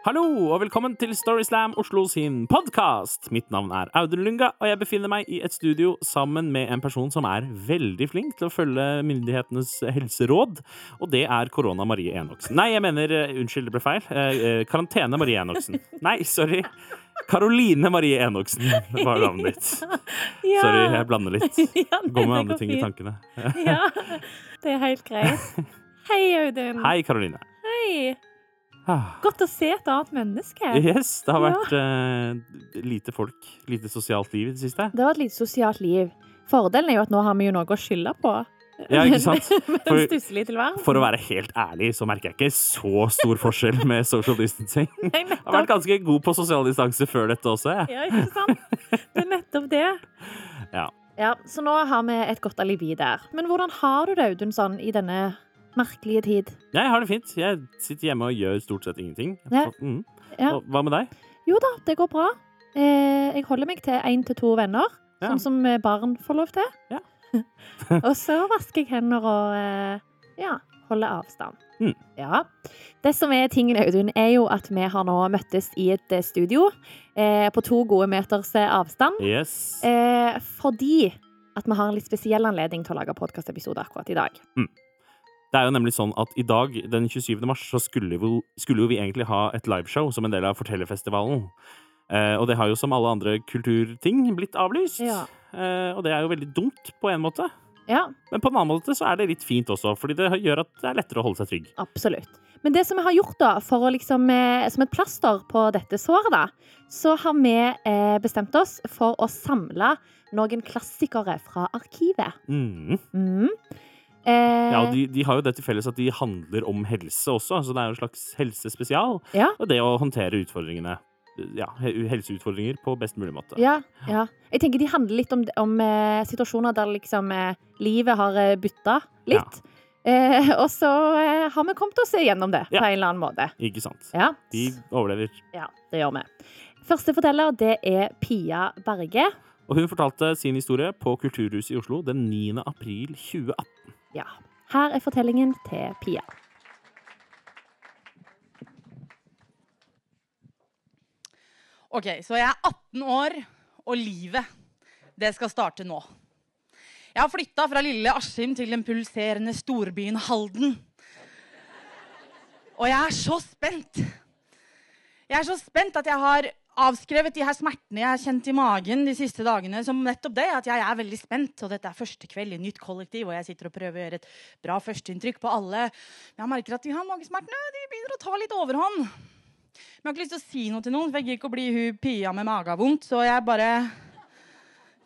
Hallo og velkommen til Storyslam Oslo sin podkast. Mitt navn er Audun Lunga, og jeg befinner meg i et studio sammen med en person som er veldig flink til å følge myndighetenes helseråd, og det er Korona Marie Enoksen. Nei, jeg mener uh, Unnskyld, det ble feil. Eh, karantene Marie Enoksen. Nei, sorry. Karoline Marie Enoksen var navnet ditt. Ja. Sorry, jeg blander litt. Går med andre ting i tankene. Ja, det er helt greit. Hei, Audun. Hei, Karoline. Hei. Ah. Godt å se et annet menneske. Yes, det har vært eh, lite folk, lite sosialt liv i det siste. Det har vært lite sosialt liv. Fordelen er jo at nå har vi jo noe å skylde på. Ja, ikke sant? For-. For å være helt ærlig så merker jeg ikke så stor forskjell med social distancing. Nei, Jeg har vært ganske god på sosial distanse før dette også, jeg. Ja, ikke sant? Det er nettopp det. Ja. Ja, Så nå har vi et godt alibi der. Men hvordan har du det, Audun, sånn i denne merkelige tid? Jeg har det fint. Jeg sitter hjemme og gjør stort sett ingenting. Ja. Mm. Ja. Og hva med deg? Jo da, det går bra. Eh, jeg holder meg til én til to venner, Ja. sånn som eh, barn får lov til. Ja. og så vasker jeg hender og eh, ja, holder avstand. Mm. Ja. Det som er tingen, Audun, er jo at vi har nå møttes i et studio eh, på to gode meters avstand. Yes. Eh, fordi at vi har en litt spesiell anledning til å lage podkastepisode akkurat i dag. Det er jo nemlig sånn at i dag, den 27. mars, så skulle, vi, skulle jo vi egentlig ha et liveshow som en del av Fortellerfestivalen. Eh, og det har jo som alle andre kulturting blitt avlyst. Ja. Eh, og det er jo veldig dumt på en måte. Ja, Men på en annen måte så er det litt fint også, fordi det gjør at det er lettere å holde seg trygg. absolutt. Men det som vi har gjort da, for å liksom, eh, som et plaster på dette såret, da, så har vi eh, bestemt oss for å samle noen klassikere fra arkivet. Mm. Mm. Eh, Ja, og de, de har jo det til felles at de handler om helse også, så det er jo en slags helsespesial. Ja. Og det å håndtere utfordringene, ja, helseutfordringer på best mulig måte. ja, ja. Jeg tenker de handler litt om, om eh, situasjoner der liksom eh, livet har eh, bytta litt. Eh, og så eh, har vi kommet oss gjennom det Ja. på en eller annen måte. Ikke sant? Ja. De overlever. ja, det gjør vi. Første forteller det er Pia Berge. Og hun fortalte sin historie på Kulturhuset i Oslo den 9. april 2018. Ja. Her er fortellingen til Pia. Ok, så jeg er 18 år, og livet, det skal starte nå. Jeg har flytta fra lille Askim til den pulserende storbyen Halden. Og jeg er så spent. Jeg er så spent at jeg har avskrevet de her smertene jeg har kjent i magen de siste dagene som nettopp det, at jeg er veldig spent. Og dette er første kveld i nytt kollektiv, og jeg sitter og prøver å gjøre et bra førsteinntrykk på alle. Men jeg merker at de her magesmertene de begynner å ta litt overhånd. Men jeg har ikke lyst til å si noe til noen, for jeg gidder ikke å bli hun Pia med magevondt. Så jeg bare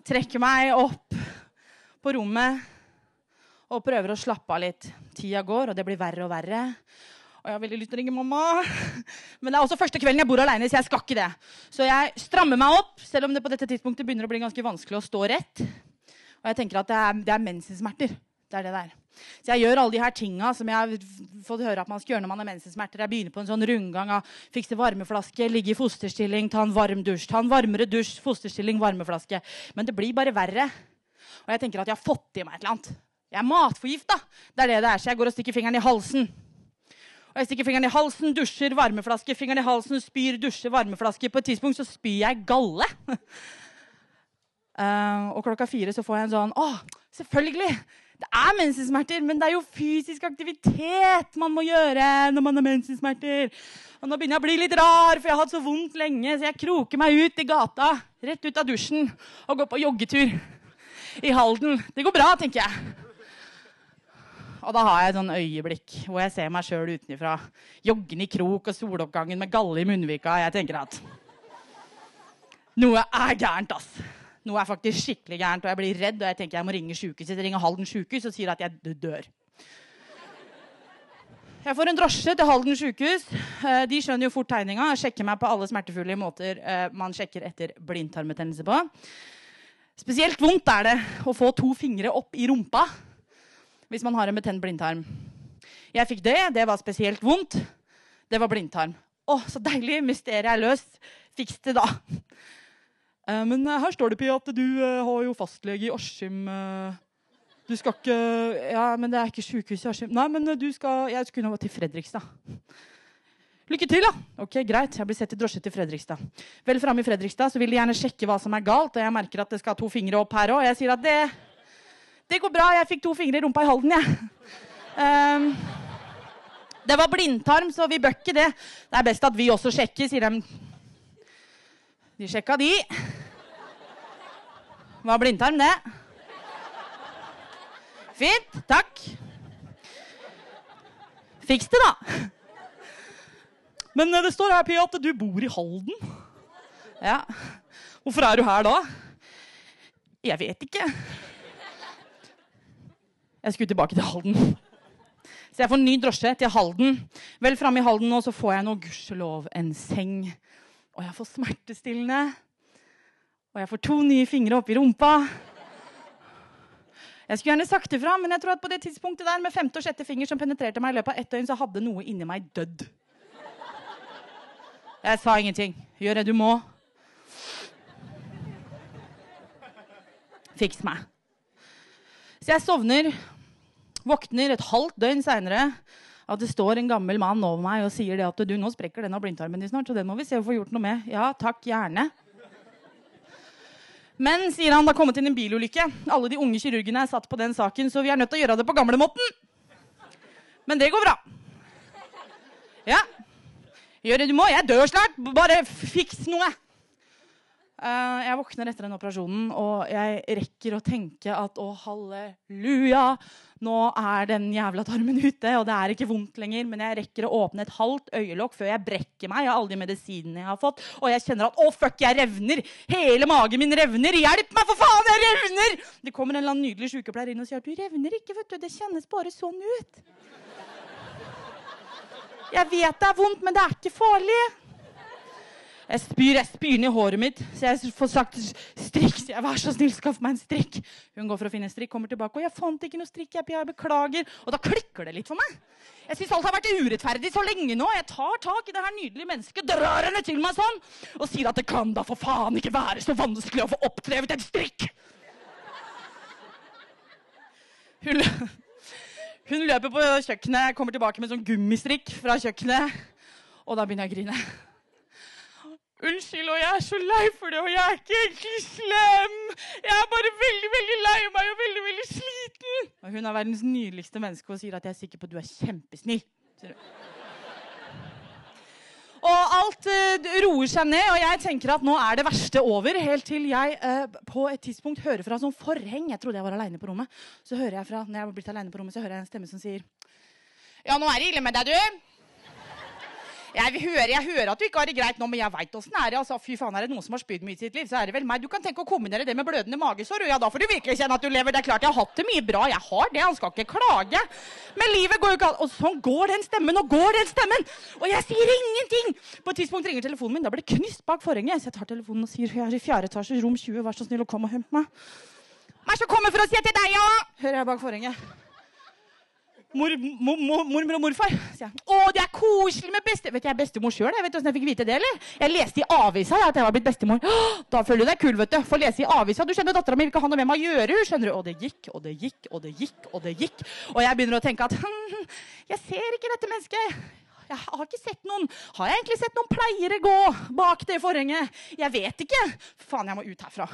trekker meg opp på rommet og prøver å slappe av litt. Tida går, og det blir verre og verre. Og jeg har veldig lyst til å ringe mamma. Men det er også første kvelden jeg bor alene, så jeg skal ikke det. Så jeg strammer meg opp, selv om det på dette tidspunktet begynner å bli ganske vanskelig å stå rett. Og jeg tenker at det er, det er mensensmerter. Det er det der. Så jeg gjør alle de her tinga som jeg har fått høre at man skal gjøre når man har mensensmerter. Jeg begynner på en sånn rundgang av fikse varmeflaske, ligge i fosterstilling, ta en varm dusj, ta en varmere dusj, fosterstilling, varmeflaske. Men det blir bare verre. Og jeg tenker at jeg har fått i meg et eller annet. Jeg er matforgifta. Det er det det er. Så jeg går og stikker fingeren i halsen. Og jeg stikker fingeren i halsen, dusjer, varmeflaske, fingeren i halsen, spyr, dusjer, varmeflaske. På et tidspunkt så spyr jeg galle. uh, og klokka fire så får jeg en sånn Å, selvfølgelig! Det er mensensmerter, men det er jo fysisk aktivitet man må gjøre når man har mensensmerter. Og nå begynner jeg å bli litt rar, for jeg har hatt så vondt lenge, så jeg kroker meg ut i gata, rett ut av dusjen, og går på joggetur i Halden. Det går bra, tenker jeg. Og da har jeg et sånn øyeblikk hvor jeg ser meg sjøl utenfra. Joggende i krok og soloppgangen med galle i munnvika. Jeg tenker at noe er gærent, ass. Noe er faktisk skikkelig gærent, og jeg blir redd. Og jeg tenker jeg må ringe sykehuset. Jeg ringer Halden sykehus og sier at jeg dør. Jeg får en drosje til Halden sykehus. Eh, De skjønner jo fort tegninga. Sjekker meg på alle smertefulle måter eh, man sjekker etter blindtarmbetennelse på. Spesielt vondt er det å få to fingre opp i rumpa hvis man har en betent blindtarm. Jeg fikk det. Det var spesielt vondt. Det var blindtarm. Å, så deilig! Mysteriet er løst. Fiks det, da. Eh, Men eh, her står det, Pia, at du eh, har jo fastlege i Askim. Du skal ikke Ja, men det er ikke sykehuset i Askim. Nei, men du skal Jeg skulle nå til Fredrikstad. Lykke til, da. Ok, Greit, jeg blir sett i drosje til Fredrikstad. Vel framme i Fredrikstad så vil de gjerne sjekke hva som er galt, og jeg merker at det skal ha to fingre opp her òg. Jeg sier at det, det går bra, jeg fikk to fingre i rumpa i Halden, jeg. Um, det var blindtarm, så vi bør ikke det. Det er best at vi også sjekker, sier de. De sjekka, de. Var blindtarm, det. Fint. Takk. Fiks det, da. Men eh, det står her, Pia, at du bor i Halden. Ja. Hvorfor er du her da? Jeg vet ikke. Jeg skulle tilbake til Halden. Så jeg får ny drosje til Halden. Vel framme i Halden nå så får jeg nå gudskjelov en seng. Og jeg får smertestillende. Og jeg får to nye fingre oppi rumpa. Jeg skulle gjerne sagt ifra, men jeg tror at på det tidspunktet der med femte og sjette finger som penetrerte meg i løpet av ett døgn, så hadde noe inni meg dødd. Jeg sa ingenting. Gjør det du må. Fiks meg. Så jeg sovner, våkner et halvt døgn seinere at det står en gammel mann over meg og sier det at du, nå sprekker den av blindtarmen din snart, så den må vi se og få gjort noe med. Ja, takk, gjerne. Men, sier han, det har kommet inn en bilulykke. Alle de unge kirurgene er satt på den saken, så vi er nødt til å gjøre det på gamlemåten. Men det går bra. Ja. Gjør det du må. Jeg dør snart. Bare fiks noe. Eh, jeg våkner etter den operasjonen, og jeg rekker å tenke at å, halleluja, nå er den jævla tarmen ute, og det er ikke vondt lenger. Men jeg rekker å åpne et halvt øyelokk før jeg brekker meg av alle de medisinene jeg har fått. Og jeg kjenner at å, fuck, jeg revner! Hele magen min revner! Hjelp meg, for faen! Jeg revner! Det kommer en eller annen nydelig sykepleier inn og sier at du revner ikke, vet du. Det kjennes bare sånn ut. Jeg vet det er vondt, men det er ikke farlig. Jeg spyr jeg spyr ned håret mitt, så jeg får sagt strikk. Så jeg, Vær så snill, skaff meg en strikk. Hun går for å finne en strikk, kommer tilbake, og jeg fant ikke noe strikk. Jeg, beklager. Og da klikker det litt for meg. Jeg syns alt har vært urettferdig så lenge nå. Jeg tar tak i det her nydelige mennesket, drar henne til meg sånn, og sier at det kan da for faen ikke være så vanskelig å få oppdrevet en strikk. Hun, hun løper på kjøkkenet, kommer tilbake med sånn gummistrikk fra kjøkkenet, og da begynner jeg å grine. Unnskyld, og jeg er så lei for det, og jeg er ikke egentlig slem. Jeg er bare veldig veldig lei meg og veldig veldig sliten. Og hun er verdens nydeligste menneske og sier at jeg er sikker på at du er kjempesnill. Og alt uh, roer seg ned, og jeg tenker at nå er det verste over. Helt til jeg uh, på et tidspunkt hører fra sånn forheng. Jeg trodde jeg var aleine på rommet. Så hører jeg fra, når jeg var blitt alene på rommet, så hører jeg en stemme som sier Ja, nå er det ille med deg, du. Jeg hører, jeg hører at du ikke har det greit nå, men jeg veit åssen det er. Altså, fy faen, er det noen som har spydd mye i sitt liv, så er det vel meg. Du kan tenke å kombinere det med blødende magesår. Ja, da får du virkelig kjenne at du lever. Det er klart jeg har hatt det mye bra. Jeg har det. Han skal ikke klage. Men livet går jo ikke an. Og sånn går den stemmen, og går den stemmen. Og jeg sier ingenting. På et tidspunkt ringer telefonen min. Da blir det knust bak forhenget. Så jeg tar telefonen og sier jeg er i fjerde etasje, rom 20. Vær så snill og kom og hente meg. Vær så kommer for å si til deg, ja! Hører jeg bak forhenget. Mor, mor, mor, mormor og morfar. sier jeg. Å, det er koselig med beste... Vet du, jeg er bestemor sjøl. Vet du hvordan jeg fikk vite det, eller? Jeg leste i avisa at jeg var blitt bestemor. Da føler du deg kul, vet du. Få lese i avisa. Du skjønner, dattera mi vil ikke ha noe med meg å gjøre. skjønner du. Og det gikk, og det gikk, og det gikk, og det gikk. Og jeg begynner å tenke at hm, jeg ser ikke dette mennesket. Jeg har ikke sett noen Har jeg egentlig sett noen pleiere gå bak det forhenget? Jeg vet ikke. Faen, jeg må ut herfra.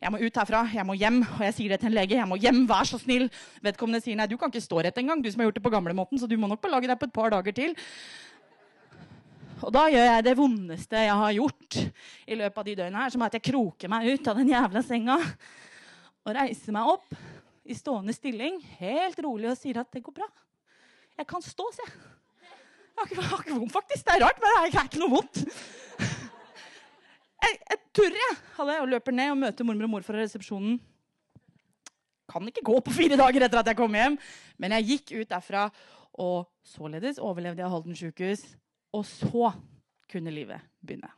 Jeg må ut herfra, jeg må hjem. Og jeg sier det til en lege. Jeg må hjem, vær så snill. Vedkommende sier nei, du kan ikke stå rett engang, du som har gjort det på gamlemåten, så du må nok belage deg på et par dager til. Og da gjør jeg det vondeste jeg har gjort i løpet av de døgnene her, som er at jeg kroker meg ut av den jævla senga og reiser meg opp i stående stilling, helt rolig, og sier at det går bra. Jeg kan stå, sier jeg. Jeg har ikke, vondt, faktisk. Det er rart, men det er ikke noe vondt. Jeg, jeg turrer, jeg. Hadde, og løper ned og møter mormor og morfar i resepsjonen. Kan ikke gå på fire dager etter at jeg kom hjem, men jeg gikk ut derfra. Og således overlevde jeg Halden sjukehus. Og så kunne livet begynne.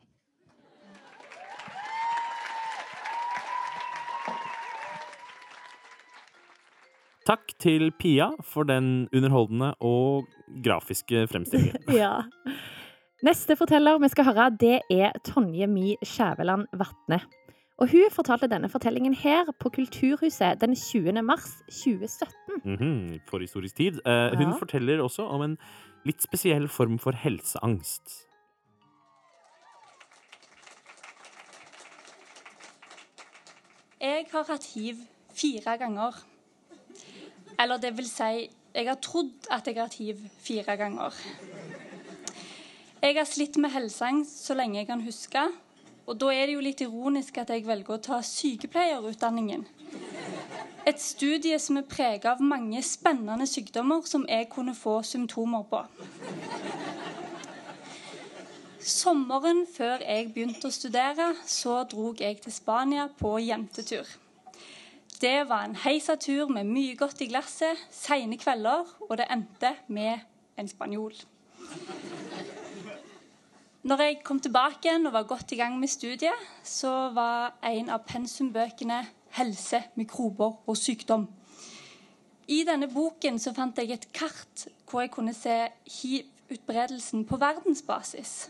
Takk til Pia for den underholdende og grafiske fremstillingen. Ja. Neste forteller vi skal høre, det er Tonje Mi Skjæveland Vatne. Og hun fortalte denne fortellingen her på Kulturhuset den 20. mars 2017. Mhm, For historisk tid. Eh, hun Ja. forteller også om en litt spesiell form for helseangst. Jeg har hatt hiv fire ganger. Eller det vil si, jeg har trodd at jeg har hatt hiv fire ganger. Jeg har slitt med helseangst så lenge jeg kan huske. Og da er det jo litt ironisk at jeg velger å ta sykepleierutdanningen. Et studie som er preget av mange spennende sykdommer som jeg kunne få symptomer på. Sommeren før jeg begynte å studere, så drog jeg til Spania på jentetur. Det var en heisa tur med mye godt i glasset, seine kvelder, og det endte med en spanjol. Når jeg kom tilbake igjen og var godt i gang med studiet, så var en av pensumbøkene 'Helse, mikrober og sykdom'. I denne boken så fant jeg et kart hvor jeg kunne se hiv-utbredelsen på verdensbasis.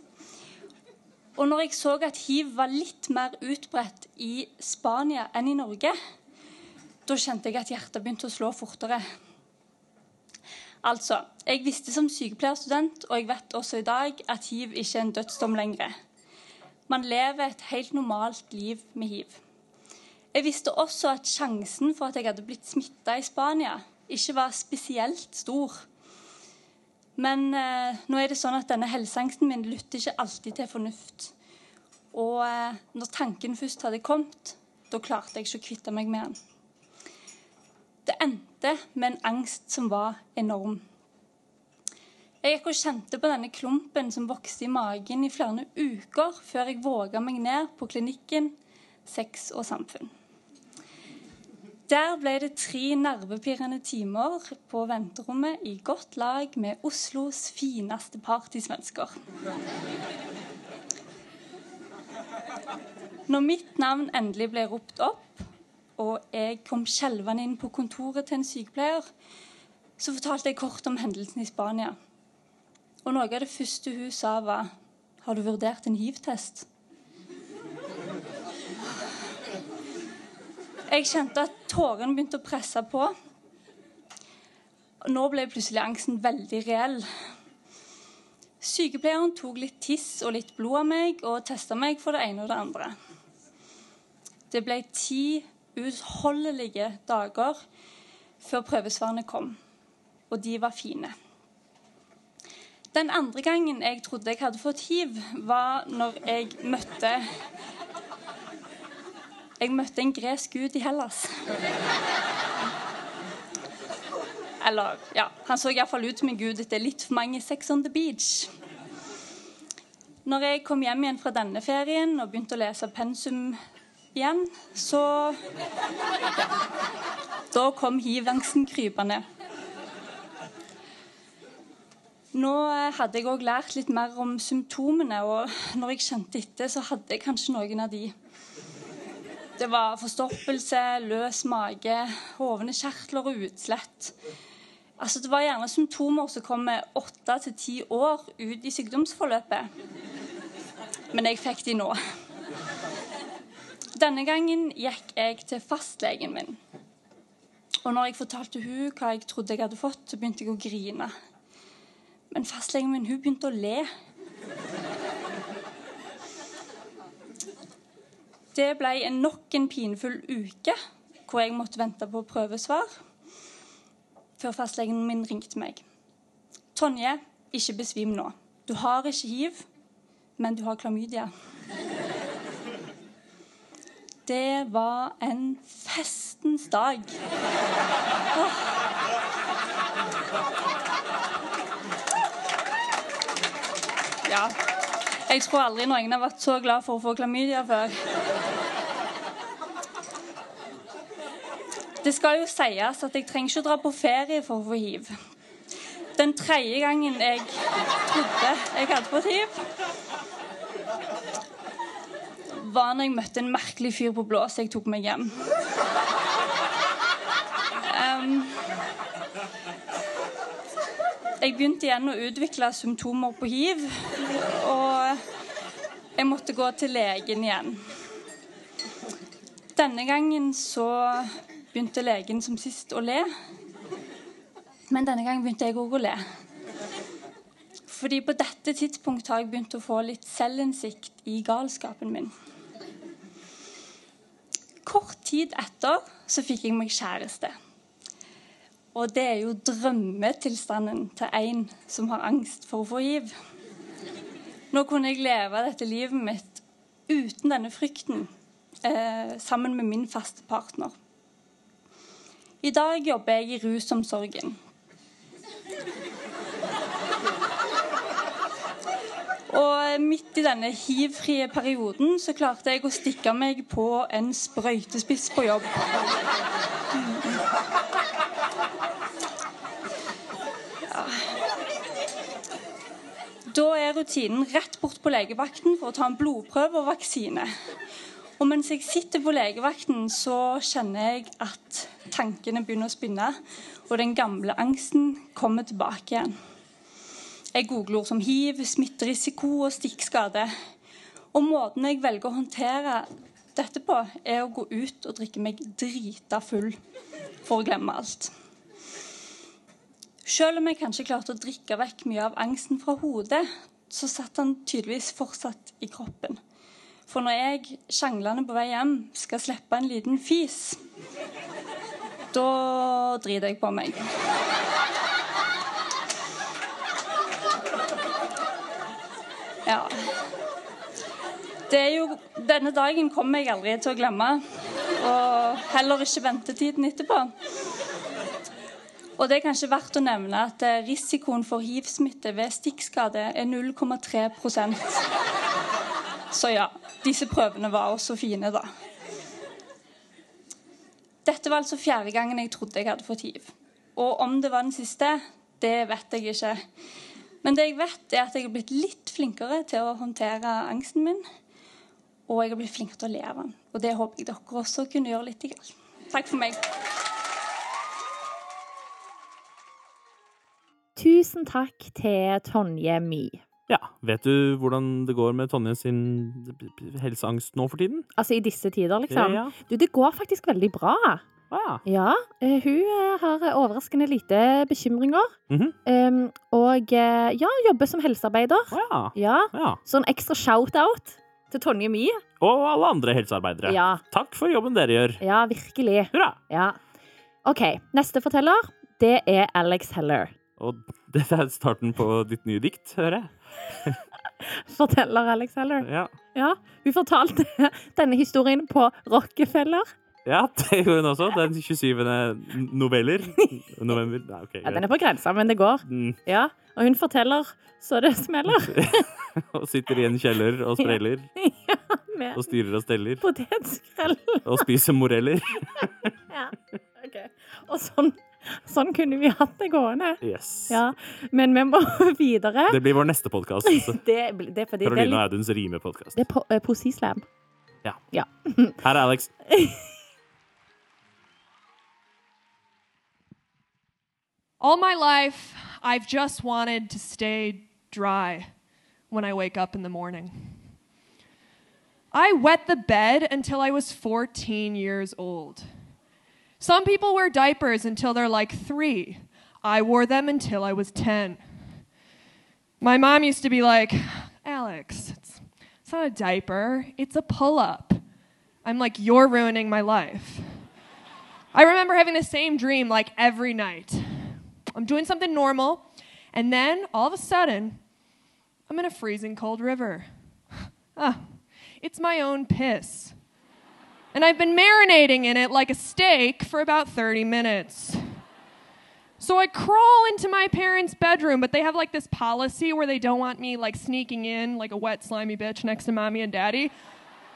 Og når jeg så at hiv var litt mer utbredt i Spania enn i Norge, da kjente jeg at hjertet begynte å slå fortere. Altså, jeg visste som sykepleierstudent, og jeg vet også i dag, at hiv ikke er en dødsdom lenger. Man lever et helt normalt liv med hiv. Jeg visste også at sjansen for at jeg hadde blitt smitta i Spania, ikke var spesielt stor. Men eh, nå er det sånn at denne helseangsten min lytter ikke alltid til fornuft. Og eh, når tanken først hadde kommet, da klarte jeg ikke å kvitte meg med den. Det endte med en angst som var enorm. Jeg gikk og kjente på denne klumpen som vokste i magen i flere uker før jeg våga meg ned på klinikken Sex og samfunn. Der ble det tre nervepirrende timer på venterommet i godt lag med Oslos fineste partysvensker. Når mitt navn endelig ble ropt opp, og jeg kom skjelvende inn på kontoret til en sykepleier, så fortalte jeg kort om hendelsen i Spania. Og noe av det første hun sa, var Har du vurdert en hiv-test? Jeg kjente at tårene begynte å presse på. Nå ble plutselig angsten veldig reell. Sykepleieren tok litt tiss og litt blod av meg og testa meg for det ene og det andre. Det ble ti uutholdelige dager før prøvesvarene kom. Og de var fine. Den andre gangen jeg trodde jeg hadde fått hiv, var når jeg møtte Jeg møtte en gresk gud i Hellas. Eller, ja, han så iallfall ut som en gud etter litt for mange Sex on the Beach. Når jeg kom hjem igjen fra denne ferien og begynte å lese pensum igjen, så Da kom hivangsten krypende. Nå hadde jeg òg lært litt mer om symptomene, og når jeg kjente etter, så hadde jeg kanskje noen av de. Det var forstoppelse, løs mage, hovne kjertler og utslett. Altså, det var gjerne symptomer som kom med åtte til ti år ut i sykdomsforløpet. Men jeg fikk de nå. Denne gangen gikk jeg til fastlegen min. Og når jeg fortalte hun hva jeg trodde jeg hadde fått, så begynte jeg å grine. Men fastlegen min hun begynte å le. Det ble nok en pinefull uke hvor jeg måtte vente på prøvesvar før fastlegen min ringte meg. 'Tonje, ikke besvim nå. Du har ikke hiv, men du har klamydia.' Det var en festens dag. Åh. Ja. Jeg tror aldri noen har vært så glad for å få klamydia før. Det skal jo sies at jeg trenger ikke å dra på ferie for å få hiv. Den tredje gangen jeg trodde jeg hadde fått hiv, var når jeg møtte en merkelig fyr på blå, så jeg tok meg hjem. Um, jeg begynte igjen å utvikle symptomer på hiv, og jeg måtte gå til legen igjen. Denne gangen så begynte legen som sist å le, men denne gangen begynte jeg òg å le. Fordi på dette tidspunktet har jeg begynt å få litt selvinnsikt i galskapen min. Kort tid etter så fikk jeg meg kjæreste. Og det er jo drømmetilstanden til en som har angst for å få hiv. Nå kunne jeg leve dette livet mitt uten denne frykten, eh, sammen med min faste partner. I dag jobber jeg i rusomsorgen. Og midt i denne hivfrie perioden så klarte jeg å stikke meg på en sprøytespiss på jobb. Ja. Da er rutinen rett bort på legevakten for å ta en blodprøve og vaksine. Og mens jeg sitter på legevakten, så kjenner jeg at tankene begynner å spinne, og den gamle angsten kommer tilbake igjen. Jeg googler ord som hiv, smitterisiko og stikkskade. Og måten jeg velger å håndtere dette på, er å gå ut og drikke meg drita full for å glemme alt. Selv om jeg kanskje klarte å drikke vekk mye av angsten fra hodet, så satt han tydeligvis fortsatt i kroppen. For når jeg sjanglende på vei hjem skal slippe en liten fis, da driter jeg på meg. Ja. Det er jo, denne dagen kommer jeg aldri til å glemme. Og heller ikke ventetiden etterpå. Og det er kanskje verdt å nevne at eh, risikoen for hiv-smitte ved stikkskade er 0,3% Så ja, disse prøvene var også fine, da. Dette var altså fjerde gangen jeg trodde jeg hadde fått hiv. Og om det var den siste, det vet jeg ikke. Men det jeg vet, er at jeg har blitt litt flinkere til å håndtere angsten min. Og jeg har blitt flinkere til å leve den. Og det håper jeg dere også kunne gjøre litt. Grann. Takk for meg. Tusen takk til Tonje My. Ja, Vet du hvordan det går med Tonje sin helseangst nå for tiden? Altså i disse tider, liksom. Ja, Du, det går faktisk veldig bra. Ah, Ja, eh, hun eh, har overraskende lite bekymringer. Mhm. Um, og eh, ja, jobber som helsearbeider. Ah. ja. Ja. Så en ekstra shout-out til Tonje My. Og alle andre helsearbeidere. Ja, Takk for jobben dere gjør. ja, virkelig. Hurra! Ja. OK, neste forteller, det er Alex Heller. Og dette er starten på ditt nye dikt, hører jeg. Forteller Alex Heller. Ja, Ja, hun fortalte denne historien på Rockefeller. Ja det gjorde hun også. Den 27. noveller. November. Nei, okay, Ja, den er på grensa, men det går. Mm, Ja, og hun forteller så det smeller. og sitter i en kjeller og spreller. Ja, Og styrer og steller. potetskrell. Og spiser moreller. Ja, ok. Og sånn, sånn kunne vi hatt det gående. Yes. Ja, men vi må videre. Det blir vår neste podkast. Det, er fordi det er, Karoline Auduns rimepodkast. det er po eh, poesislam. Her er Alex. All my life, I've just wanted to stay dry when I wake up in the morning. I wet the bed until I was 14 years old. Some people wear diapers until they're like three. I wore them until I was 10. My mom used to be like, Alex, it's, it's not a diaper, it's a pull up. I'm like, you're ruining my life. I remember having the same dream like every night. I'm doing something normal, and then all of a sudden, I'm in a freezing cold river. Ah, it's my own piss. And I've been marinating in it like a steak for about 30 minutes. So I crawl into my parents' bedroom, but they have like this policy where they don't want me like sneaking in like a wet, slimy bitch next to mommy and daddy.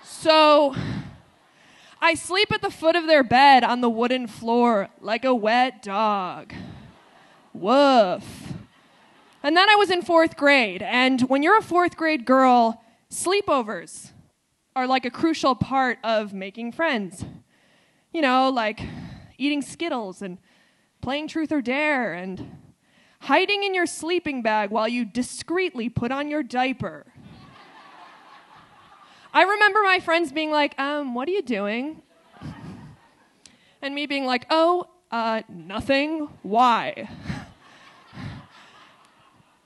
So I sleep at the foot of their bed on the wooden floor like a wet dog. Woof. And then I was in fourth grade, and when you're a fourth grade girl, sleepovers are like a crucial part of making friends. You know, like eating Skittles and playing truth or dare and hiding in your sleeping bag while you discreetly put on your diaper. I remember my friends being like, um, what are you doing? And me being like, oh, uh, nothing. Why?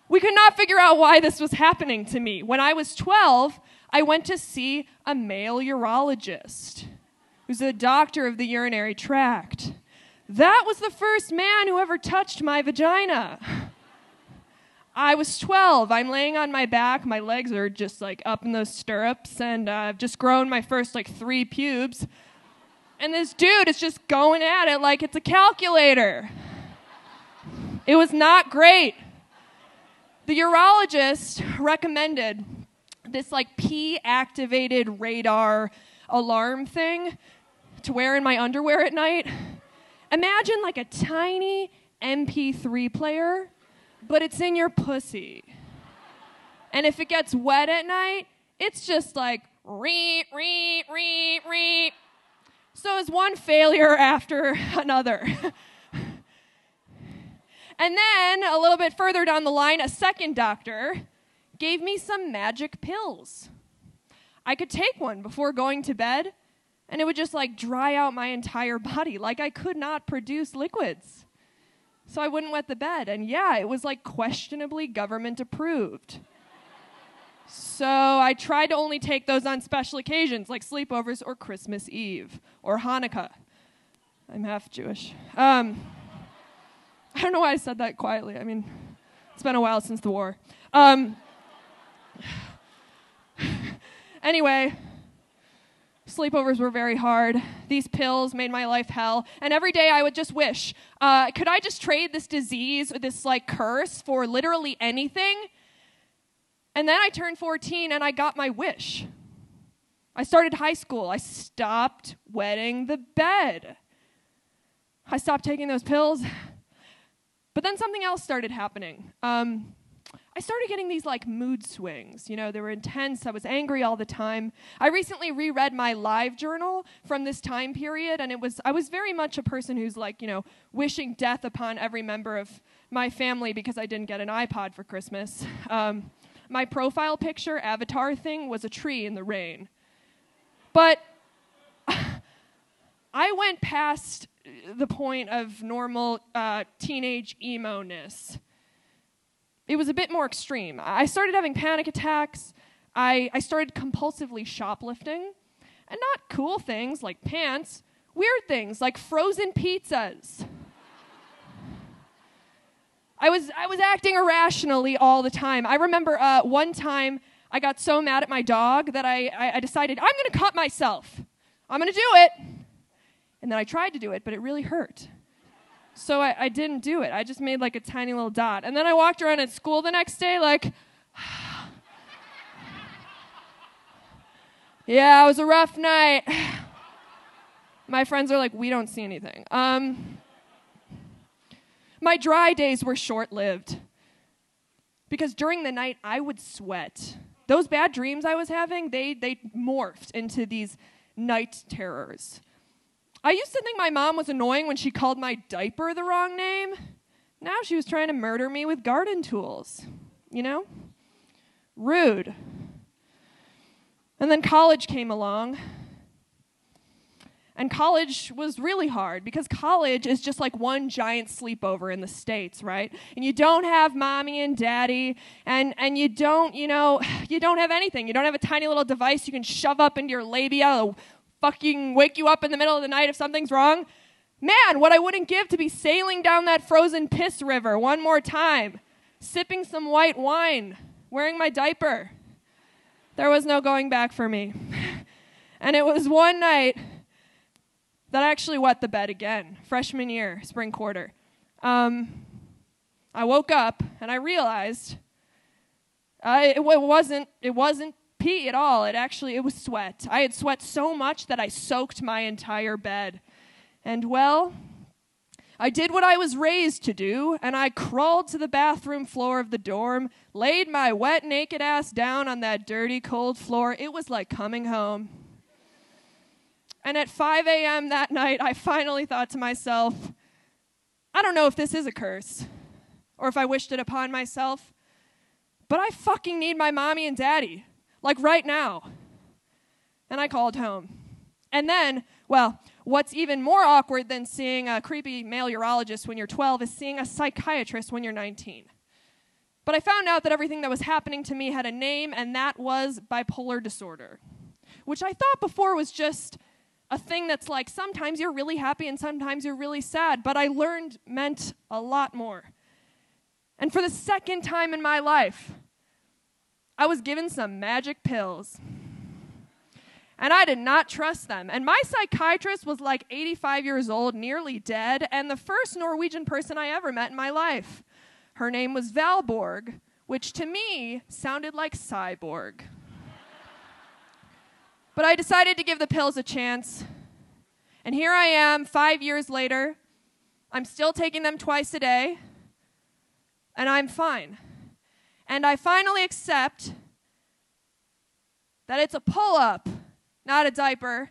We could not figure out why this was happening to me. When I was 12, I went to see a male urologist who's a doctor of the urinary tract. That was the first man who ever touched my vagina. I was 12. I'm laying on my back. My legs are just like up in those stirrups, and uh, I've just grown my first like three pubes. And this dude is just going at it like it's a calculator. It was not great. The urologist recommended this like P activated radar alarm thing to wear in my underwear at night. Imagine like a tiny MP3 player, but it's in your pussy. And if it gets wet at night, it's just like re, re, re, re. So it's one failure after another. and then a little bit further down the line, a second doctor gave me some magic pills. I could take one before going to bed, and it would just like dry out my entire body, like I could not produce liquids. So I wouldn't wet the bed. And yeah, it was like questionably government approved. So I tried to only take those on special occasions like sleepovers or Christmas Eve or Hanukkah. I'm half Jewish. Um, I don't know why I said that quietly. I mean, it's been a while since the war. Um, anyway, sleepovers were very hard. These pills made my life hell. And every day I would just wish, uh, could I just trade this disease or this like curse for literally anything? And then I turned 14 and I got my wish. I started high school. I stopped wetting the bed. I stopped taking those pills. But then something else started happening. Um, I started getting these like mood swings. You know, they were intense. I was angry all the time. I recently reread my live journal from this time period, and it was I was very much a person who's like, you know, wishing death upon every member of my family because I didn't get an iPod for Christmas. Um, my profile picture avatar thing was a tree in the rain. But I went past the point of normal uh, teenage emo ness. It was a bit more extreme. I started having panic attacks. I, I started compulsively shoplifting. And not cool things like pants, weird things like frozen pizzas. I was, I was acting irrationally all the time. I remember uh, one time I got so mad at my dog that I, I, I decided, I'm going to cut myself. I'm going to do it. And then I tried to do it, but it really hurt. So I, I didn't do it. I just made like a tiny little dot. And then I walked around at school the next day, like, yeah, it was a rough night. My friends are like, we don't see anything. Um, my dry days were short lived because during the night I would sweat. Those bad dreams I was having, they, they morphed into these night terrors. I used to think my mom was annoying when she called my diaper the wrong name. Now she was trying to murder me with garden tools. You know? Rude. And then college came along. And college was really hard because college is just like one giant sleepover in the States, right? And you don't have mommy and daddy, and, and you don't, you know, you don't have anything. You don't have a tiny little device you can shove up into your labia fucking wake you up in the middle of the night if something's wrong. Man, what I wouldn't give to be sailing down that frozen piss river one more time, sipping some white wine, wearing my diaper. There was no going back for me. and it was one night that I actually wet the bed again, freshman year, spring quarter. Um, I woke up and I realized uh, it, it wasn't it wasn't pee at all. It actually it was sweat. I had sweat so much that I soaked my entire bed. And well, I did what I was raised to do, and I crawled to the bathroom floor of the dorm, laid my wet, naked ass down on that dirty, cold floor. It was like coming home. And at 5 a.m. that night, I finally thought to myself, I don't know if this is a curse or if I wished it upon myself, but I fucking need my mommy and daddy like right now. And I called home. And then, well, what's even more awkward than seeing a creepy male urologist when you're 12 is seeing a psychiatrist when you're 19. But I found out that everything that was happening to me had a name, and that was bipolar disorder, which I thought before was just a thing that's like sometimes you're really happy and sometimes you're really sad, but I learned meant a lot more. And for the second time in my life, I was given some magic pills. And I did not trust them. And my psychiatrist was like 85 years old, nearly dead, and the first Norwegian person I ever met in my life. Her name was Valborg, which to me sounded like cyborg. but I decided to give the pills a chance. And here I am, five years later. I'm still taking them twice a day, and I'm fine. And I finally accept that it's a pull up not a diaper.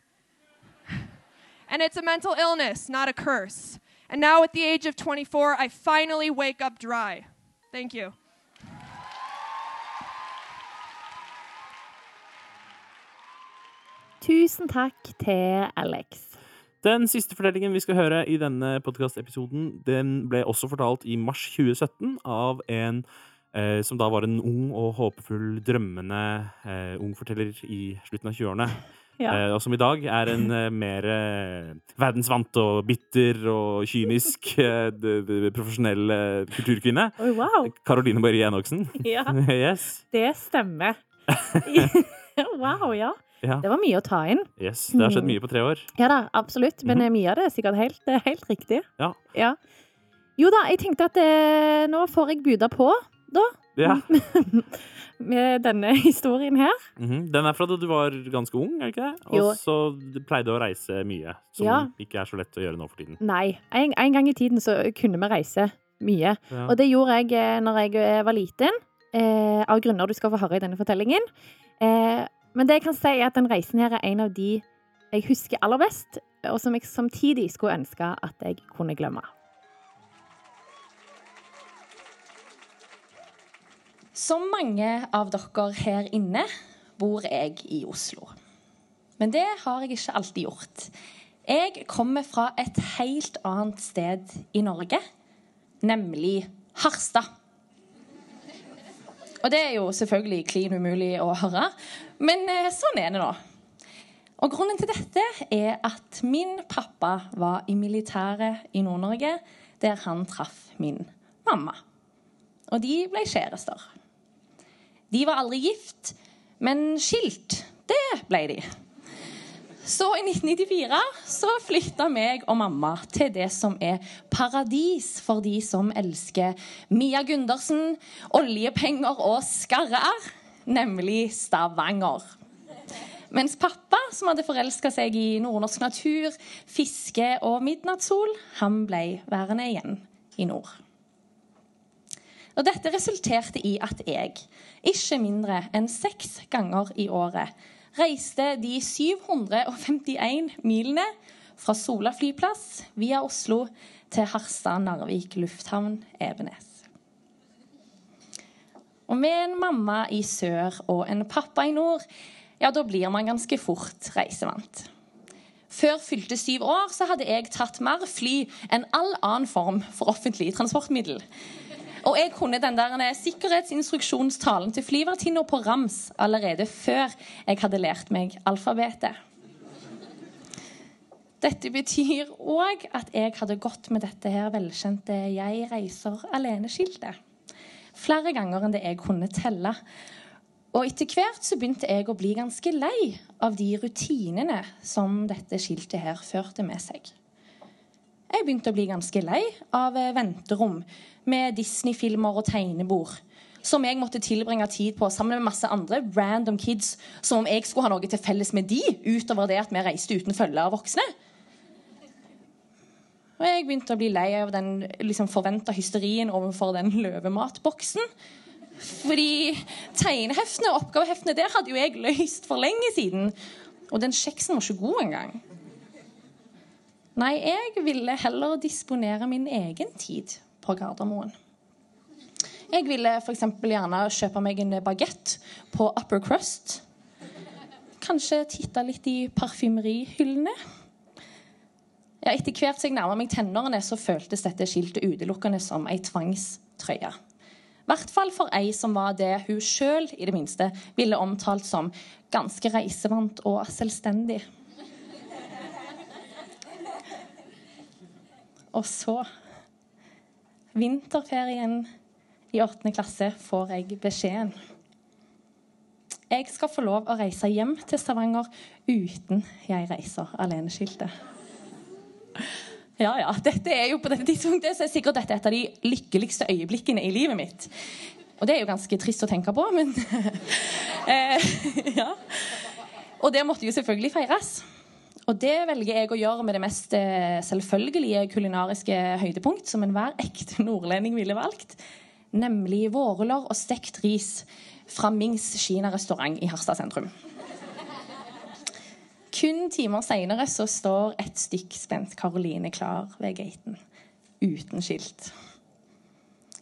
and it's a mental illness, not a curse. And now, at the age of 24, I finally wake up dry. Thank you. Tusen takk til Alex. Den siste fortellingen vi skal høre i denne podkastepisoden, den ble også fortalt i mars 2017 av en eh, som da var en ung og håpefull, drømmende eh, ung forteller i slutten av 20-årene. Ja. Eh, og som i dag er en eh, mer eh, verdensvant og bitter og kynisk eh, profesjonell kulturkvinne. Oh, wow. Karoline Marie Enoksen. Ja, yes. det stemmer. wow, ja. Ja. Det var mye å ta inn. yes. Det har skjedd mye på tre år. Ja da, absolutt. Men mm -hmm. mye av det er sikkert helt, helt riktig. Ja. Jo da, jeg tenkte at eh, nå får jeg buda på, da. Ja. Med denne historien her. Mhm. Den er fra da du var ganske ung, er det ikke det? Og så pleide å reise mye, som Ja. ikke er så lett å gjøre nå for tiden. Nei, en, en gang i tiden så kunne vi reise mye. Ja. Og det gjorde jeg eh, når jeg eh, var liten, eh, av grunner du skal få høre i denne fortellingen. Eh, men det jeg kan si er at den reisen her er en av de jeg husker aller best, og som jeg samtidig skulle ønske at jeg kunne glemme. Som mange av dere her inne bor jeg i Oslo. Men det har jeg ikke alltid gjort. Jeg kommer fra et helt annet sted i Norge, nemlig Harstad. Og det er jo selvfølgelig klin umulig å høre, men eh, sånn er det nå. Og grunnen til dette er at min pappa var i militæret i Nord-Norge, der han traff min mamma. Og de ble kjærester. De var aldri gift, men skilt, det ble de. Så i 1994 så flytta meg og mamma til det som er paradis for de som elsker Mia Gundersen, oljepenger og skarre-r, nemlig Stavanger. Mens pappa, som hadde forelska seg i nordnorsk natur, fiske og midnattssol, han ble værende igjen i nord. Og Dette resulterte i at jeg, ikke mindre enn seks ganger i året, reiste de 751 milene fra Sola flyplass via Oslo til Harstad-Narvik lufthavn Evenes. Og med en mamma i sør og en pappa i nord, ja, da blir man ganske fort reisevant. Før fylte syv år så hadde jeg tatt mer fly enn all annen form for offentlig transportmiddel. Og jeg kunne den der sikkerhetsinstruksjonstalen til flyvertinna på rams allerede før jeg hadde lært meg alfabetet. Dette betyr òg at jeg hadde gått med dette her velkjente 'Jeg reiser alene'-skiltet. Flere ganger enn det jeg kunne telle. Og etter hvert så begynte jeg å bli ganske lei av de rutinene som dette skiltet her førte med seg. Jeg begynte å bli ganske lei av eh, venterom med Disney-filmer og tegnebord. Som jeg måtte tilbringe tid på sammen med masse andre random kids. Som om jeg skulle ha noe til felles med de, utover det at vi reiste uten følge av voksne. Og jeg begynte å bli lei av den liksom, forventa hysterien overfor den løvematboksen. Fordi tegneheftene og oppgaveheftene der hadde jo jeg løst for lenge siden. Og den kjeksen var ikke god engang. Nei, jeg ville heller disponere min egen tid på Gardermoen. Jeg ville f.eks. gjerne kjøpe meg en bagett på Upper Crust. Kanskje titte litt i parfymerihyllene. Ja, etter hvert som jeg nærma meg tenårene, så føltes dette skiltet utelukkende som ei tvangstrøye. I hvert fall for ei som var det hun sjøl ville omtalt som ganske reisevant og selvstendig. Og så Vinterferien i åttende klasse får jeg beskjeden. Jeg skal få lov å reise hjem til Stavanger uten jeg reiser alene-skiltet. Ja, ja. Dette er jo på dette tidspunktet så er sikkert dette et av de lykkeligste øyeblikkene i livet mitt. Og det er jo ganske trist å tenke på, men eh, Ja. Og det måtte jo selvfølgelig feires. Og det velger jeg å gjøre med det mest eh, selvfølgelige kulinariske høydepunkt som enhver ekte nordlending ville valgt, nemlig vårruller og stekt ris fra Mings Kina-restaurant i Harstad sentrum. Kun timer seinere så står et stykk spent Karoline klar ved gaten. Uten skilt.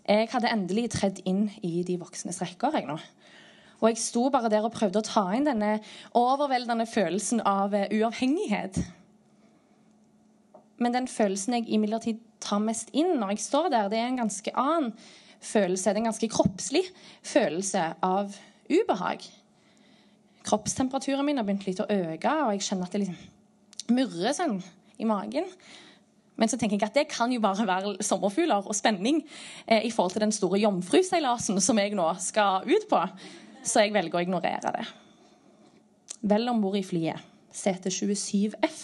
Jeg hadde endelig tredd inn i de voksnes rekker. jeg nå. Og jeg sto bare der og prøvde å ta inn denne overveldende følelsen av uh, uavhengighet. Men den følelsen jeg imidlertid tar mest inn når jeg står der, det er en ganske annen følelse. Det er en ganske kroppslig følelse av ubehag. Kroppstemperaturen min har begynt litt å øke, og jeg kjenner at det liksom murrer sånn i magen. Men så tenker jeg at det kan jo bare være sommerfugler og spenning eh, i forhold til den store jomfruseilasen som jeg nå skal ut på. Så jeg velger å ignorere det. Vel om bord i flyet, CT27F,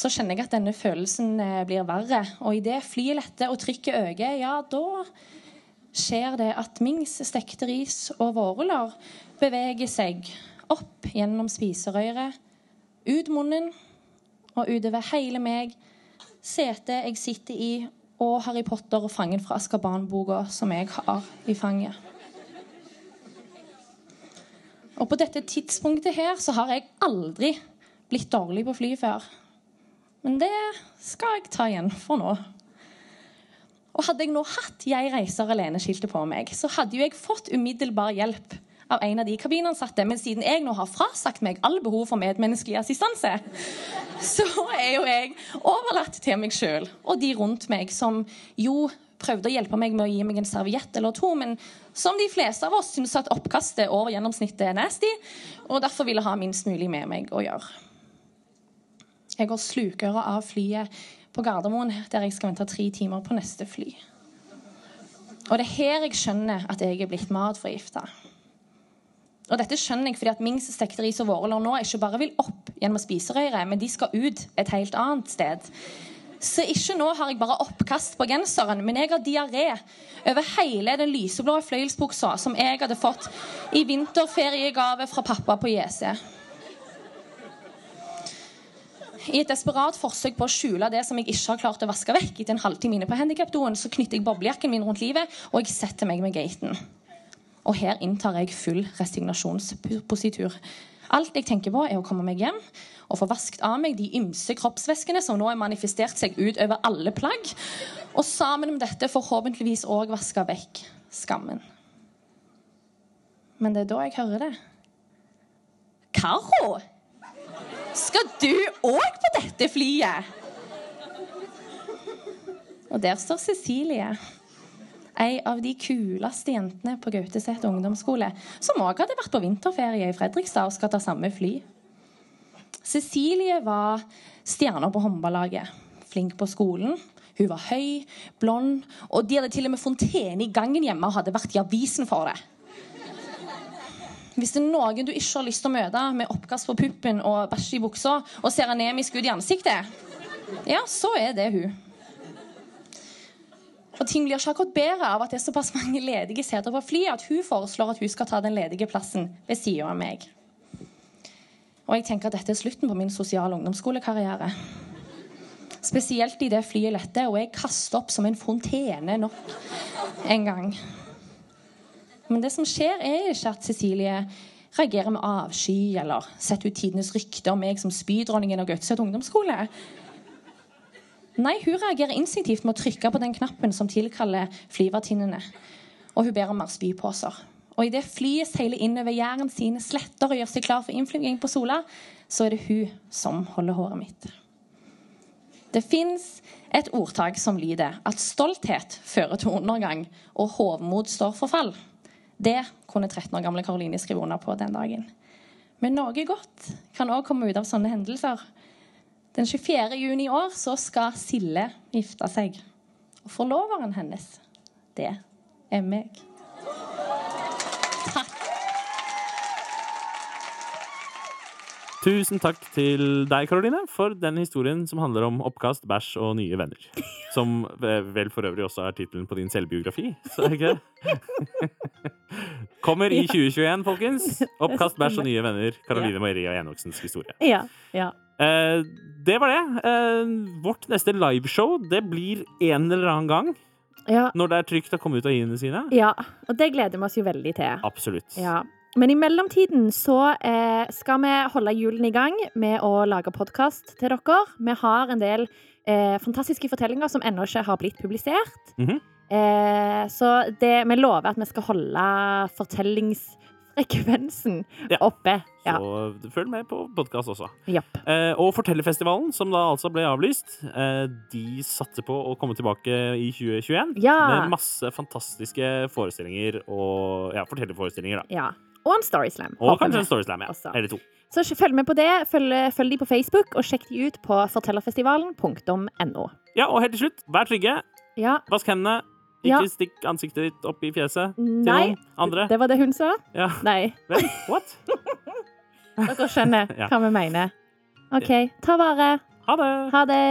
så kjenner jeg at denne følelsen eh, blir verre. Og idet flyet letter og trykket øker, ja, da skjer det at Mings stekte ris og vårruller beveger seg opp gjennom spiserøret, ut munnen og utover hele meg, setet jeg sitter i, og Harry Potter og fangen fra Askaban-boka som jeg har i fanget. Og på dette tidspunktet her så har jeg aldri blitt dårlig på fly før. Men det skal jeg ta igjen for nå. Og hadde jeg nå hatt 'Jeg reiser alene'-skiltet på meg, så hadde jo jeg fått umiddelbar hjelp av en av de kabinansatte. Men siden jeg nå har frasagt meg all behov for medmenneskelig assistanse, så er jo jeg overlatt til meg sjøl og de rundt meg som jo prøvde å hjelpe meg med å gi meg en serviett eller to, men som de fleste av oss syns at oppkastet over gjennomsnittet er nasty, og derfor ville ha minst mulig med meg å gjøre. Jeg går slukøra av flyet på Gardermoen, der jeg skal vente tre timer på neste fly. Og det er her jeg skjønner at jeg er blitt matforgifta. Og dette skjønner jeg fordi at Mings stekte ris og vårruller nå ikke bare vil opp gjennom spiserøret, men de skal ut et helt annet sted. Så ikke nå har jeg bare oppkast på genseren, men jeg har diaré over hele den lyseblå fløyelsbuksa som jeg hadde fått i vinterferiegave fra pappa på JC. I et desperat forsøk på å skjule det som jeg ikke har klart å vaske vekk etter en halvtime inne på handikapdoen, så knytter jeg boblejakken min rundt livet, og jeg setter meg med gaten. Og her inntar jeg full resignasjonspositur. Alt jeg tenker på, er å komme meg hjem og få vasket av meg de ymse kroppsvæskene som nå har manifestert seg ut over alle plagg, og sammen med dette forhåpentligvis òg vaske vekk skammen. Men det er da jeg hører det. Karo! Skal du òg på dette flyet? Og der står Cecilie ei av de kuleste jentene på Gauteset ungdomsskole, som òg hadde vært på vinterferie i Fredrikstad og skal ta samme fly. Cecilie var stjerna på håndballaget. Flink på skolen. Hun var høy, blond, og de hadde til og med fontene i gangen hjemme og hadde vært i avisen for det. Hvis det er noen du ikke har lyst til å møte med oppkast på puppen og bæsj i buksa og ser anemisk ut i ansiktet, ja, så er det hun. Og ting blir ikke akkurat bedre av at det er såpass mange ledige seter på flyet at hun foreslår at hun skal ta den ledige plassen ved siden av meg. Og jeg tenker at dette er slutten på min sosiale ungdomsskolekarriere. Spesielt i det flyet letter og jeg kaster opp som en fontene nok en gang. Men det som skjer, er ikke at Cecilie reagerer med avsky eller setter ut tidenes rykte om meg som spydronningen av Gautset ungdomsskole. Nei, hun reagerer instinktivt med å trykke på den knappen som tilkaller flyvertinnene. Og hun ber om mer spyposer. Og idet flyet seiler innover Jæren sine sletter og gjør seg klar for innflyging på Sola, så er det hun som holder håret mitt. Det fins et ordtak som lyder at stolthet fører til undergang, og hovmod står for fall. Det kunne 13 år gamle Karoline skrive under på den dagen. Men noe godt kan òg komme ut av sånne hendelser. Den 24. juni i år så skal Sille gifte seg. Og forloveren hennes, det er meg. Takk. Tusen takk til deg, Karoline, for den historien som handler om oppkast, bæsj og nye venner. Som vel for øvrig også er tittelen på din selvbiografi, så er ikke det? Kommer i 2021, folkens. Oppkast, bæsj og nye venner. Karoline Maria Enoksens historie. Ja. ja. Eh, det var det. Eh, vårt neste liveshow det blir en eller annen gang. Ja. Når det er trygt å komme ut av hiene sine. ja. Og det gleder vi oss jo veldig til. Absolutt. Ja. Men i mellomtiden så eh, skal vi holde julen i gang med å lage podkast til dere. Vi har en del eh, fantastiske fortellinger som ennå ikke har blitt publisert. Mhm. eh, så det, vi lover at vi skal holde fortellingsfrekvensen Ja. oppe. Ja. Så følg med på podkast også. Japp. Eh, og Fortellerfestivalen, som da altså ble avlyst, eh, de satser på å komme tilbake i 2021 Ja. med masse fantastiske forestillinger og ja, fortellerforestillinger. da. ja. Og en Storyslam. Og kanskje en Storyslam, ja. Også. Eller to. Så følg med på det. Følg, følg de på Facebook, og sjekk de ut på fortellerfestivalen.no. Ja, og helt til slutt, vær trygge. Ja. Vask hendene. Ja. Ikke stikk ansiktet ditt opp i fjeset til Nei, noen andre. det var det hun sa? Ja. Nei. Vent, what? Dere skjønner Ja. hva vi mener. OK, ta vare. Ha det! Ha det.